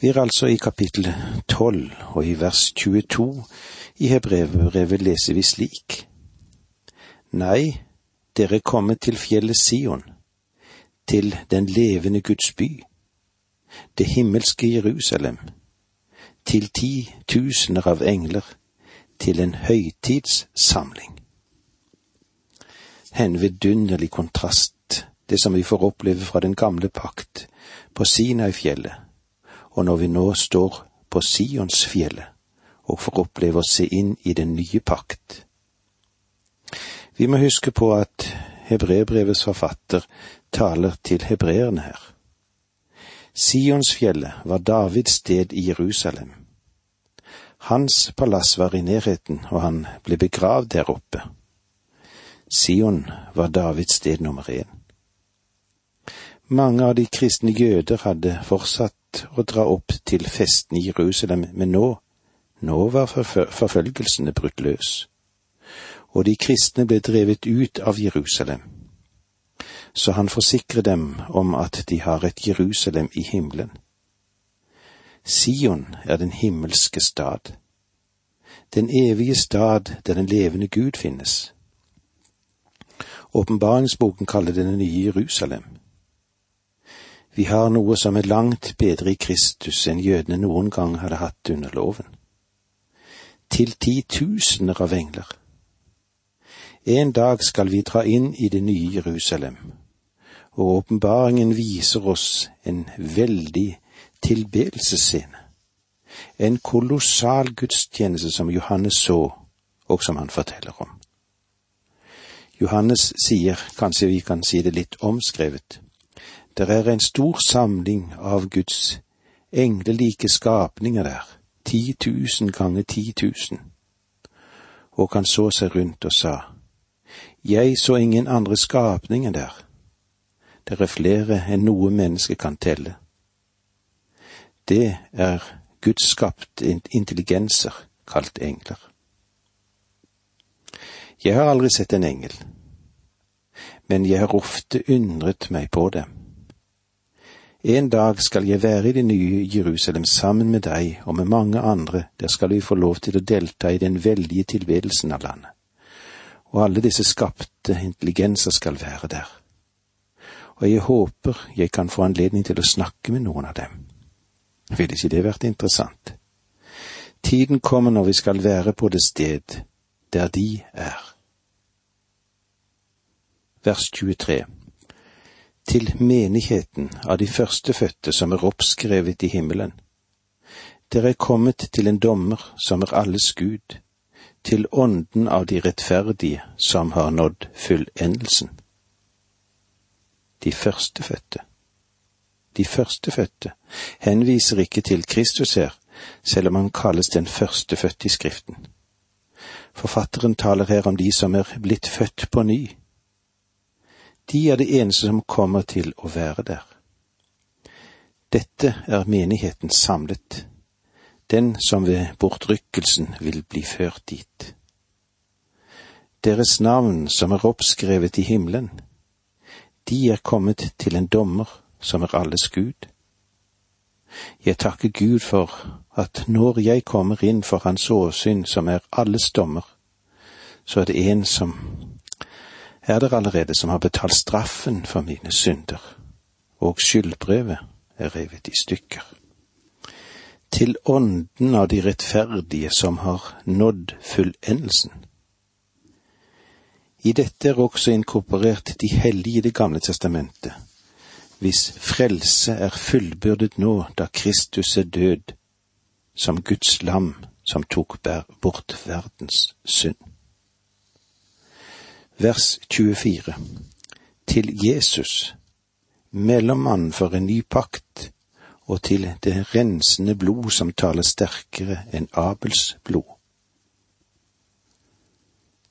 Vi er altså i kapittel tolv, og i vers 22 i Hebrevet leser vi slik. Nei, dere kommer til fjellet Sion, til den levende Guds by, det himmelske Jerusalem, til ti tusener av engler, til en høytidssamling. En vidunderlig kontrast, det som vi får oppleve fra den gamle pakt på Sinai-fjellet, og når vi nå står på Sionsfjellet og får oppleve å se inn i den nye pakt. Vi må huske på at hebreerbrevets forfatter taler til hebreerne her. Sionsfjellet var Davids sted i Jerusalem. Hans palass var i nærheten, og han ble begravd der oppe. Sion var Davids sted nummer én. Mange av de kristne jøder hadde fortsatt å dra opp til festen i Jerusalem, men nå, nå var forfølgelsene brutt løs og de kristne ble drevet ut av Jerusalem. Så han forsikrer dem om at de har et Jerusalem i himmelen. Sion er den himmelske stad, den evige stad der den levende Gud finnes. Åpenbaringsboken kaller det nye Jerusalem. Vi har noe som er langt bedre i Kristus enn jødene noen gang hadde hatt under loven. Til titusener av engler en dag skal vi dra inn i det nye Jerusalem, og åpenbaringen viser oss en veldig tilbedelsesscene. En kolossal gudstjeneste som Johannes så, og som han forteller om. Johannes sier, kanskje vi kan si det litt omskrevet, der er en stor samling av Guds englelike skapninger der, ti tusen ganger ti tusen. Og han så seg rundt og sa, jeg så ingen andre skapninger der. Det er flere enn noe menneske kan telle. Det er gudsskapte intelligenser, kalt engler. Jeg har aldri sett en engel, men jeg har ofte undret meg på det. En dag skal jeg være i det nye Jerusalem sammen med deg og med mange andre, der skal vi få lov til å delta i den veldige tilbedelsen av landet og alle disse skapte intelligenser skal være der. Og jeg håper jeg kan få anledning til å snakke med noen av dem. Ville ikke det vært interessant? Tiden kommer når vi skal være på det sted der de er. Vers 23 Til menigheten av de førstefødte som er oppskrevet i himmelen. Dere er kommet til en dommer som er alles Gud, til ånden av de rettferdige som har nådd fullendelsen. De førstefødte. De førstefødte henviser ikke til Kristus her, selv om han kalles den førstefødte i Skriften. Forfatteren taler her om de som er blitt født på ny. De er det eneste som kommer til å være der. Dette er menigheten samlet den som ved bortrykkelsen vil bli ført dit. Deres navn som er oppskrevet i himmelen, de er kommet til en dommer som er alles Gud. Jeg takker Gud for at når jeg kommer inn for Hans åsyn som er alles dommer, så er det en som er der allerede som har betalt straffen for mine synder, og skyldbrevet er revet i stykker til ånden av de rettferdige som har nådd fullendelsen. I dette er også inkorporert de hellige i Det gamle testamentet, hvis frelse er fullbyrdet nå da Kristus er død, som Guds lam som tok bort verdens synd. Vers 24 Til Jesus, mellommannen for en ny pakt, og til det rensende blod som taler sterkere enn Abels blod.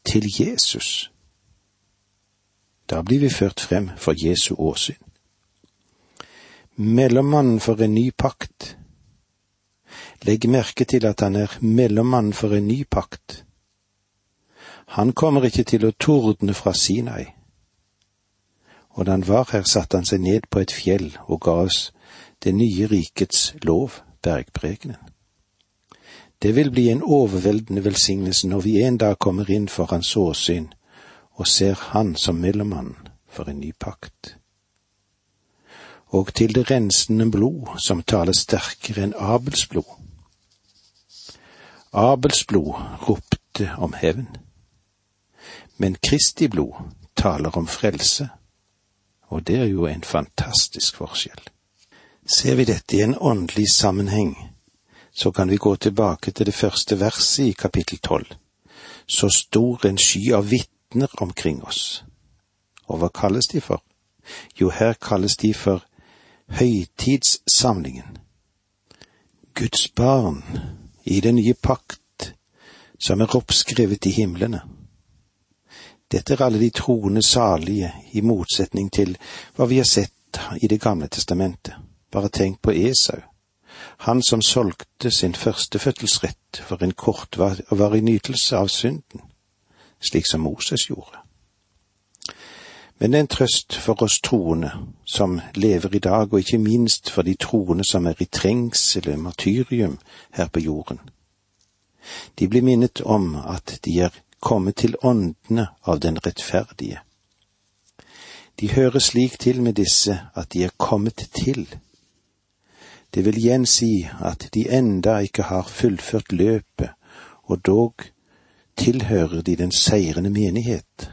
Til Jesus. Da blir vi ført frem for Jesu åsyn. Mellommannen for en ny pakt. Legg merke til at han er mellommann for en ny pakt. Han kommer ikke til å tordne fra Sinai. Og da han var her, satte han seg ned på et fjell og ga oss det nye rikets lov, bergprekenen. Det vil bli en overveldende velsignelse når vi en dag kommer inn for hans åsyn og ser Han som mellommann for en ny pakt. Og til det rensende blod som taler sterkere enn Abels blod. Abels blod ropte om hevn, men Kristi blod taler om frelse, og det er jo en fantastisk forskjell. Ser vi dette i en åndelig sammenheng, så kan vi gå tilbake til det første verset i kapittel tolv. Så stor en sky av vitner omkring oss. Og hva kalles de for? Jo, her kalles de for høytidssamlingen. Guds barn i den nye pakt som er oppskrevet i himlene. Dette er alle de troende salige, i motsetning til hva vi har sett i Det gamle testamentet. Bare tenk på Esau, han som solgte sin førstefødselsrett for en kortvarig nytelse av synden, slik som Moses gjorde. Men det er en trøst for oss troende som lever i dag, og ikke minst for de troende som er i trengsel og martyrium her på jorden. De blir minnet om at de er kommet til åndene av den rettferdige. De hører slik til med disse at de er kommet til. Det vil igjen si at de enda ikke har fullført løpet, og dog tilhører de den seirende menighet.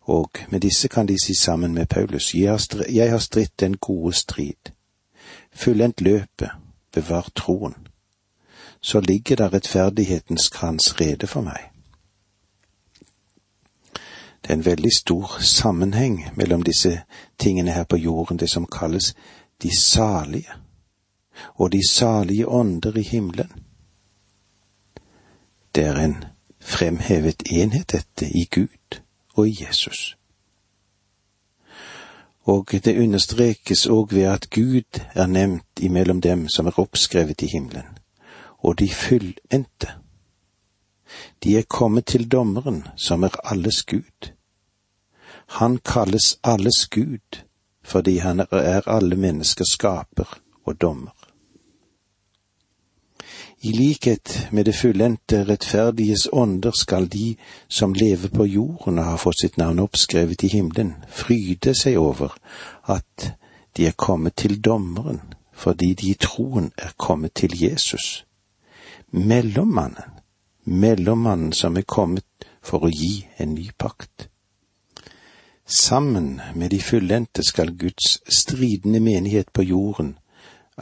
Og med disse kan de si sammen med Paulus, jeg har stritt den gode strid, fullendt løpet, bevar troen. Så ligger der rettferdighetens krans rede for meg. Det er en veldig stor sammenheng mellom disse tingene her på jorden, det som kalles de salige, og de salige ånder i himmelen. Det er en fremhevet enhet, dette, i Gud og i Jesus. Og det understrekes òg ved at Gud er nevnt imellom dem som er oppskrevet i himmelen, og de fullendte. De er kommet til dommeren, som er alles Gud. Han kalles alles Gud fordi han er alle menneskers skaper og dommer. I likhet med det fullendte rettferdiges ånder skal de som lever på jorden og har fått sitt navn oppskrevet i himmelen, fryde seg over at de er kommet til dommeren fordi de i troen er kommet til Jesus. Mellommannen, mellommannen som er kommet for å gi en ny pakt. Sammen med de fullendte skal Guds stridende menighet på jorden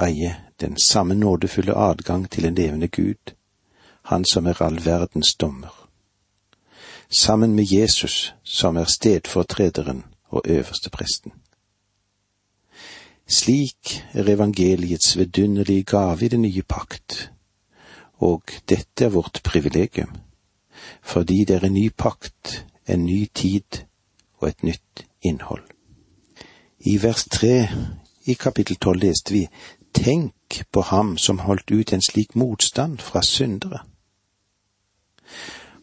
eie den samme nådefulle adgang til en levende Gud, Han som er all verdens dommer. Sammen med Jesus, som er stedfortrederen og øverste presten. Slik er evangeliets vidunderlige gave i den nye pakt, og dette er vårt privilegium, fordi det er en ny pakt, en ny tid og et nytt innhold. I vers tre i kapittel tolv leste vi Tenk på ham som holdt ut en slik motstand fra syndere.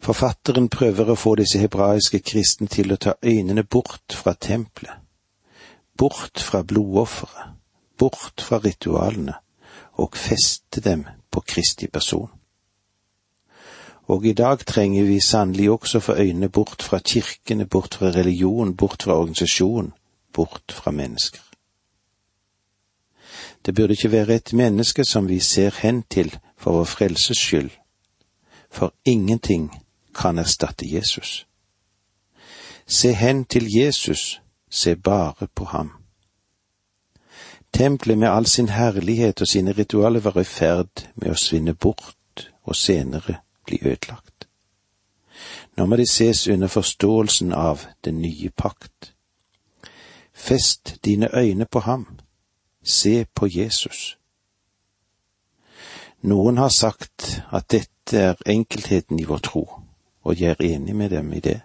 Forfatteren prøver å få disse hebraiske kristne til å ta øynene bort fra tempelet, bort fra blodofferet, bort fra ritualene, og feste dem på Kristi person. Og i dag trenger vi sannelig også få øynene bort fra kirkene, bort fra religion, bort fra organisasjon, bort fra mennesker. Det burde ikke være et menneske som vi ser hen til for vår frelses skyld, for ingenting kan erstatte Jesus. Se hen til Jesus, se bare på ham. Tempelet med all sin herlighet og sine ritualer var i ferd med å svinne bort og senere bli ødelagt. Nå må de ses under forståelsen av den nye pakt. Fest dine øyne på ham Se på Jesus. Noen har sagt at dette er enkeltheten i vår tro, og jeg er enig med dem i det,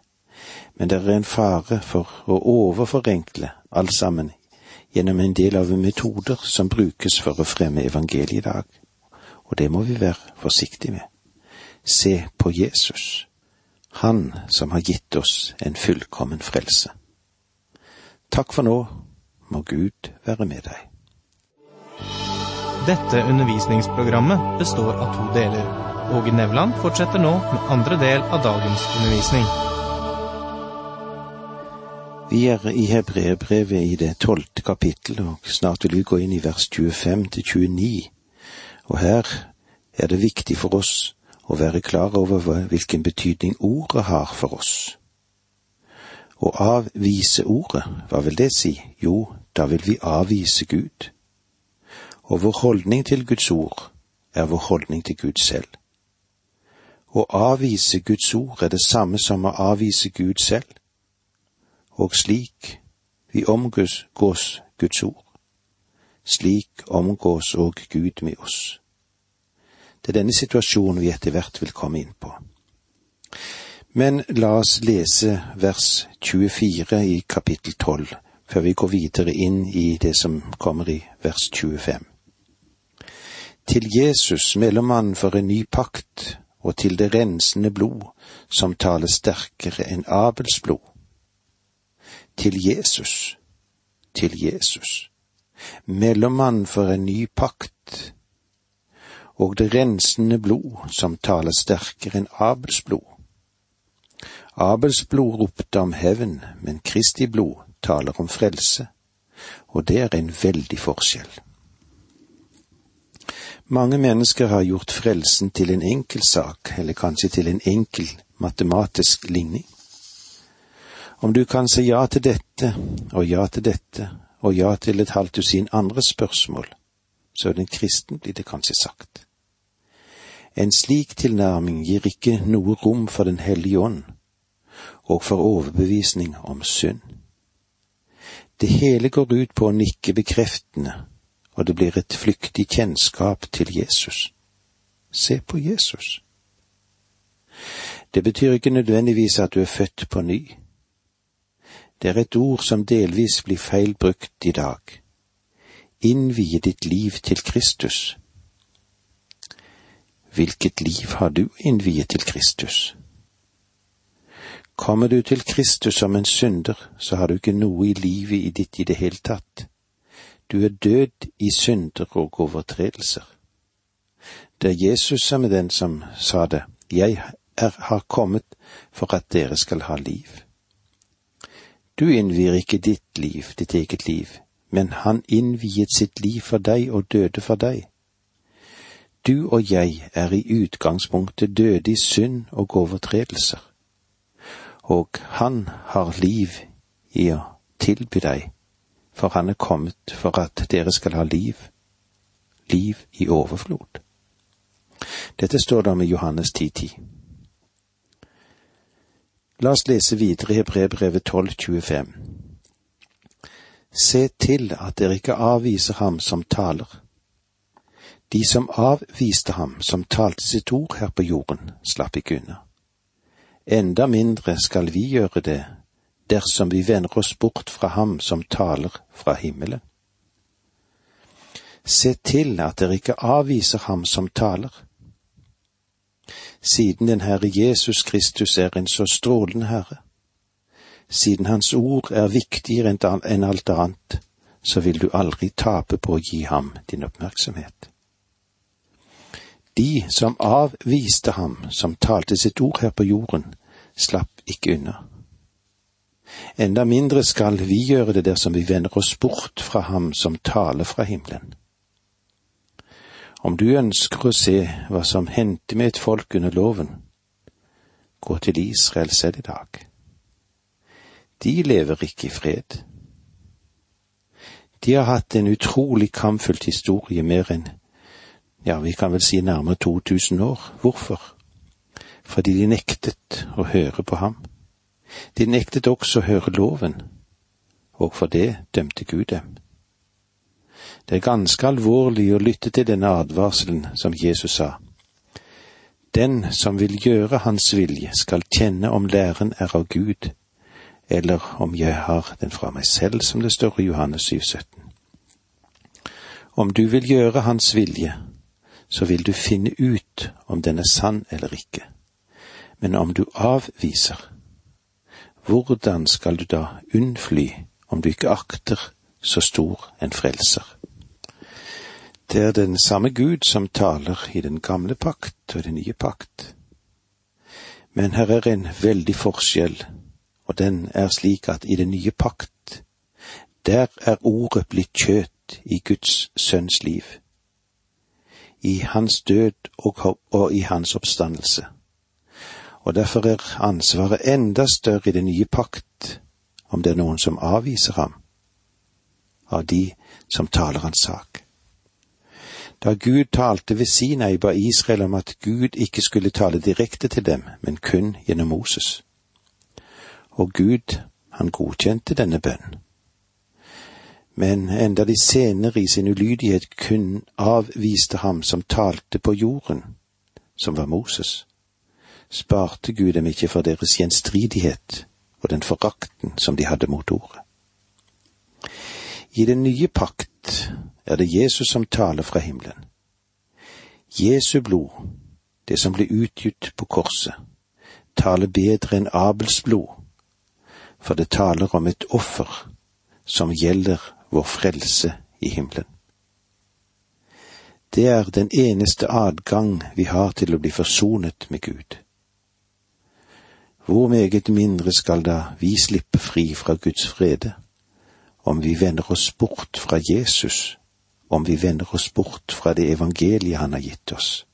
men det er en fare for å overforenkle alt sammen gjennom en del av metoder som brukes for å fremme evangeliet i dag, og det må vi være forsiktige med. Se på Jesus, Han som har gitt oss en fullkommen frelse. Takk for nå, må Gud være med deg. Dette undervisningsprogrammet består av to deler. Åge Nevland fortsetter nå med andre del av dagens undervisning. Vi er i Hebreerbrevet i det tolvte kapittel, og snart vil vi gå inn i vers 25 til 29. Og her er det viktig for oss å være klar over hvilken betydning ordet har for oss. Å avvise ordet, hva vil det si? Jo, da vil vi avvise Gud. Og vår holdning til Guds ord er vår holdning til Gud selv. Å avvise Guds ord er det samme som å avvise Gud selv, og slik vi omgås Guds ord, slik omgås òg Gud med oss. Det er denne situasjonen vi etter hvert vil komme inn på. Men la oss lese vers 24 i kapittel 12 før vi går videre inn i det som kommer i vers 25. Til Jesus, mellommann for en ny pakt, og til det rensende blod, som taler sterkere enn Abels blod. Til Jesus, til Jesus, mellommann for en ny pakt, og det rensende blod, som taler sterkere enn Abels blod. Abels blod ropte om hevn, men Kristi blod taler om frelse, og det er en veldig forskjell. Mange mennesker har gjort frelsen til en enkel sak, eller kanskje til en enkel matematisk ligning. Om du kan si ja til dette og ja til dette og ja til et halvt dusin andre spørsmål, så er den kristen, blir det kanskje sagt. En slik tilnærming gir ikke noe rom for Den hellige ånd og for overbevisning om synd. Det hele går ut på å nikke bekreftende og det blir et flyktig kjennskap til Jesus. Se på Jesus. Det betyr ikke nødvendigvis at du er født på ny. Det er et ord som delvis blir feil brukt i dag. Innvie ditt liv til Kristus. Hvilket liv har du innviet til Kristus? Kommer du til Kristus som en synder, så har du ikke noe i livet i ditt i det hele tatt. Du er død i synder og overtredelser. Det er Jesus som er den som sa det, jeg er, har kommet for at dere skal ha liv. Du innvier ikke ditt liv, ditt eget liv, men han innviet sitt liv for deg og døde for deg. Du og jeg er i utgangspunktet døde i synd og overtredelser, og han har liv i å tilby deg for han er kommet for at dere skal ha liv, liv i overflod. Dette står om i Johannes 10.10. La oss lese videre i Hebrebrevet 12,25. Se til at dere ikke avviser ham som taler. De som avviste ham som talte sitt ord her på jorden, slapp ikke unna. Enda mindre skal vi gjøre det dersom vi vender oss bort fra ham som taler fra himmelen. Se til at dere ikke avviser ham som taler. Siden den Herre Jesus Kristus er en så strålende Herre, siden Hans ord er viktigere enn alt annet, så vil du aldri tape på å gi ham din oppmerksomhet. De som avviste ham som talte sitt ord her på jorden, slapp ikke unna. Enda mindre skal vi gjøre det dersom vi vender oss bort fra ham som taler fra himmelen. Om du ønsker å se hva som hendte med et folk under loven, gå til Israel selv i dag. De lever ikke i fred. De har hatt en utrolig kampfullt historie mer enn, ja, vi kan vel si nærmere 2000 år. Hvorfor? Fordi de nektet å høre på ham. De nektet også å høre loven, og for det dømte Gud dem. Det er ganske alvorlig å lytte til denne advarselen som Jesus sa. Den som vil gjøre Hans vilje, skal kjenne om læren er av Gud, eller om jeg har den fra meg selv, som det står i Johannes 7, 17. Om du vil gjøre Hans vilje, så vil du finne ut om den er sann eller ikke. Men om du avviser, hvordan skal du da unnfly om du ikke akter så stor en frelser? Det er den samme Gud som taler i den gamle pakt og den nye pakt. Men her er en veldig forskjell, og den er slik at i den nye pakt, der er ordet blitt kjøt i Guds sønns liv, i hans død og, og i hans oppstandelse. Og derfor er ansvaret enda større i den nye pakt om det er noen som avviser ham, av de som taler hans sak. Da Gud talte ved Sinai, ba Israel om at Gud ikke skulle tale direkte til dem, men kun gjennom Moses. Og Gud, han godkjente denne bønn. Men enda de senere i sin ulydighet kun avviste ham som talte på jorden, som var Moses, sparte Gud dem ikke for deres gjenstridighet og den forakten som de hadde mot ordet. I den nye pakt er det Jesus som taler fra himmelen. Jesu blod, det som ble utgitt på korset, taler bedre enn Abels blod, for det taler om et offer som gjelder vår frelse i himmelen. Det er den eneste adgang vi har til å bli forsonet med Gud. Hvor meget mindre skal da vi slippe fri fra Guds frede, om vi vender oss bort fra Jesus, om vi vender oss bort fra det evangeliet han har gitt oss.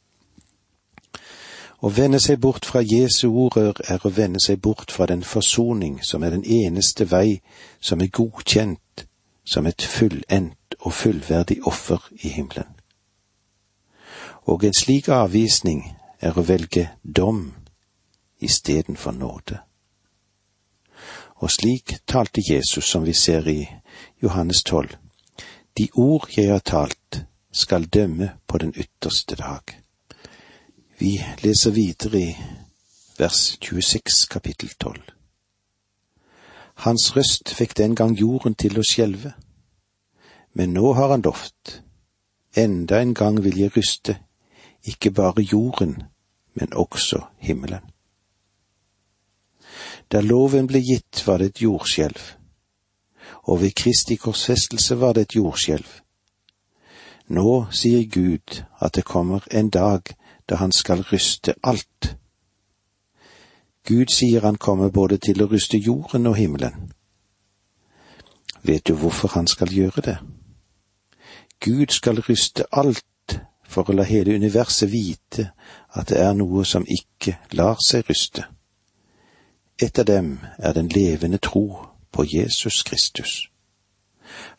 Å vende seg bort fra Jesu ord er å vende seg bort fra den forsoning som er den eneste vei som er godkjent som et fullendt og fullverdig offer i himmelen. Og en slik avvisning er å velge dom istedenfor nåde. Og slik talte Jesus, som vi ser i Johannes tolv. De ord jeg har talt, skal dømme på den ytterste dag. Vi leser videre i vers 26 kapittel 12. Hans røst fikk den gang jorden til å skjelve, men nå har han lovt, enda en gang vil jeg ryste, ikke bare jorden, men også himmelen. Da loven ble gitt, var det et jordskjelv, og ved Kristi korsfestelse var det et jordskjelv. Nå sier Gud at det kommer en dag da han skal ryste alt. Gud sier han kommer både til å ryste jorden og himmelen. Vet du hvorfor han skal gjøre det? Gud skal ryste alt for å la hele universet vite at det er noe som ikke lar seg ryste. Et av dem er den levende tro på Jesus Kristus.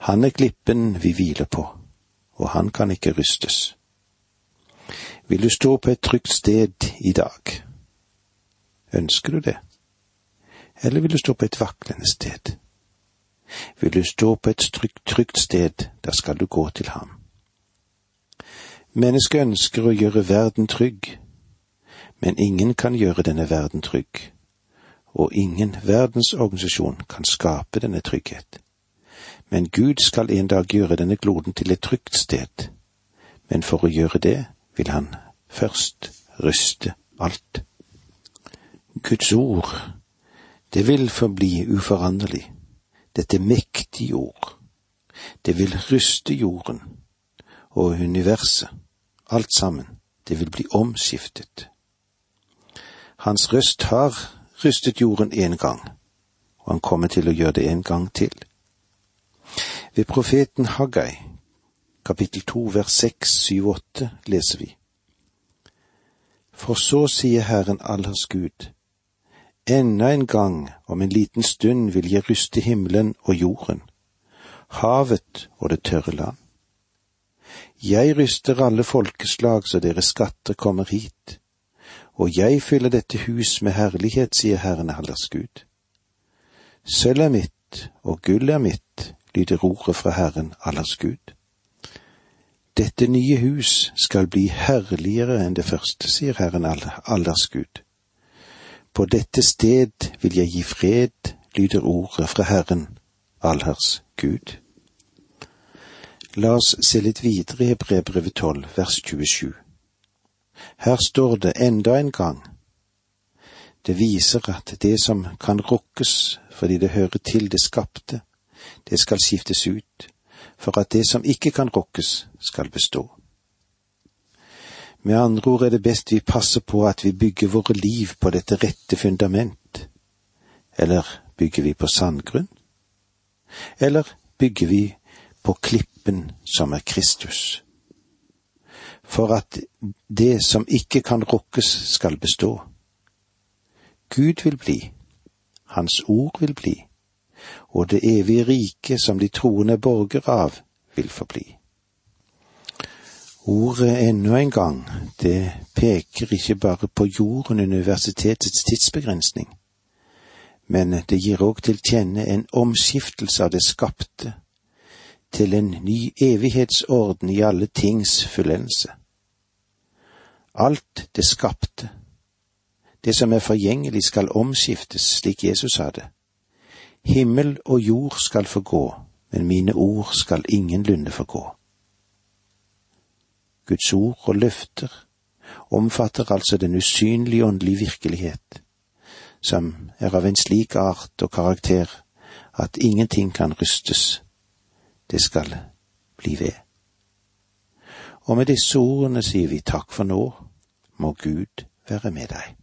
Han er klippen vi hviler på, og han kan ikke rystes. Vil du stå på et trygt sted i dag? Ønsker du det? Eller vil du stå på et vaklende sted? Vil du stå på et trygt, trygt sted, da skal du gå til ham. Mennesket ønsker å gjøre verden trygg, men ingen kan gjøre denne verden trygg og ingen verdensorganisasjon kan skape denne trygghet. Men Gud skal en dag gjøre denne kloden til et trygt sted, men for å gjøre det vil han først ryste alt. Guds ord, det vil forbli uforanderlig, dette mektige ord. Det vil ryste jorden og universet, alt sammen, det vil bli omskiftet. Hans røst har rystet jorden en gang, og han kommer til å gjøre det en gang til. Ved profeten Haggai, kapittel to vers seks, syv, åtte, leser vi. For så sier Herren Allers Gud, enda en gang, om en liten stund, vil jeg ryste himmelen og jorden, havet og det tørre land. Jeg ryster alle folkeslag så deres skatter kommer hit og jeg fyller dette hus med herlighet, sier Herren allers Gud. Sølv er mitt, og gull er mitt, lyder ordet fra Herren allers Gud. Dette nye hus skal bli herligere enn det første, sier Herren allers Gud. På dette sted vil jeg gi fred, lyder ordet fra Herren allherrs Gud. La oss se litt videre i brevbrevet 12, vers 27. Her står det enda en gang. Det viser at det som kan rokkes fordi det hører til det skapte, det skal skiftes ut, for at det som ikke kan rokkes, skal bestå. Med andre ord er det best vi passer på at vi bygger våre liv på dette rette fundament. Eller bygger vi på sandgrunn? Eller bygger vi på klippen som er Kristus? For at det som ikke kan rokkes, skal bestå. Gud vil bli, Hans ord vil bli, og det evige rike som de troende borgere av, vil forbli. Ordet ennå en gang, det peker ikke bare på jorden universitetets tidsbegrensning, men det gir òg til kjenne en omskiftelse av det skapte til en ny evighetsorden i alle tings fullendelse. Alt det skapte, det som er forgjengelig, skal omskiftes, slik Jesus sa det. Himmel og jord skal forgå, men mine ord skal ingenlunde forgå. Guds ord og løfter omfatter altså den usynlige åndelige virkelighet, som er av en slik art og karakter at ingenting kan rystes, det skal bli ved. Og med disse ordene sier vi takk for nå, må Gud være med deg.